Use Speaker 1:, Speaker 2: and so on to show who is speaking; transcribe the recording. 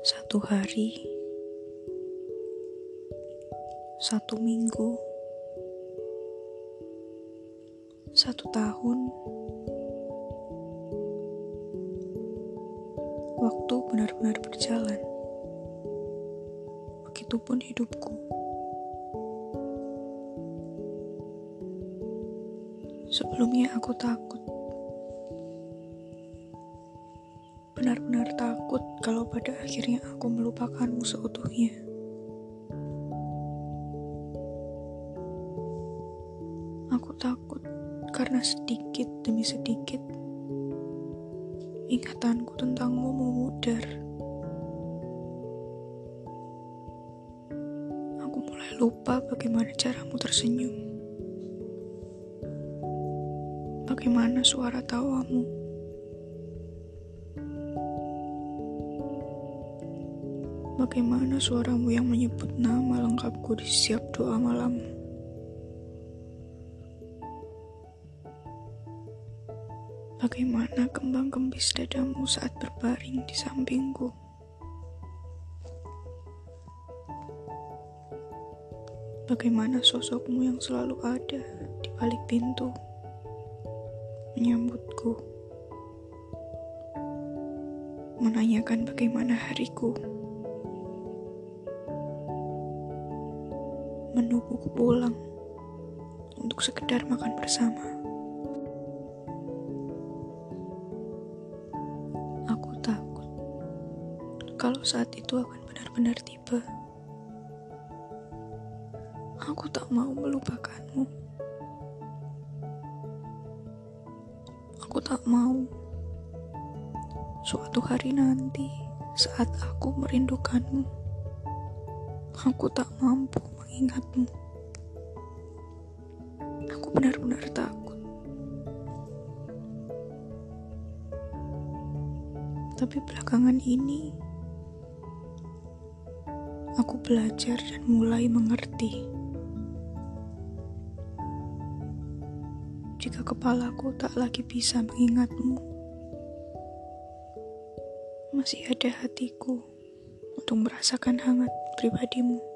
Speaker 1: Satu hari, satu minggu, satu tahun, waktu benar-benar berjalan. Begitupun hidupku. Sebelumnya aku takut. Benar-benar takut kalau pada akhirnya aku melupakanmu seutuhnya. Aku takut karena sedikit demi sedikit ingatanku tentangmu memudar. Aku mulai lupa bagaimana caramu tersenyum. Bagaimana suara tawamu. Bagaimana suaramu yang menyebut nama lengkapku di setiap doa malam? Bagaimana kembang kembis dadamu saat berbaring di sampingku? Bagaimana sosokmu yang selalu ada di balik pintu, menyambutku, menanyakan bagaimana hariku? Menungguku pulang untuk sekedar makan bersama. Aku takut kalau saat itu akan benar-benar tiba. Aku tak mau melupakanmu. Aku tak mau suatu hari nanti saat aku merindukanmu. Aku tak mampu mengingatmu. Aku benar-benar takut. Tapi belakangan ini, aku belajar dan mulai mengerti. Jika kepalaku tak lagi bisa mengingatmu, masih ada hatiku untuk merasakan hangat pribadimu.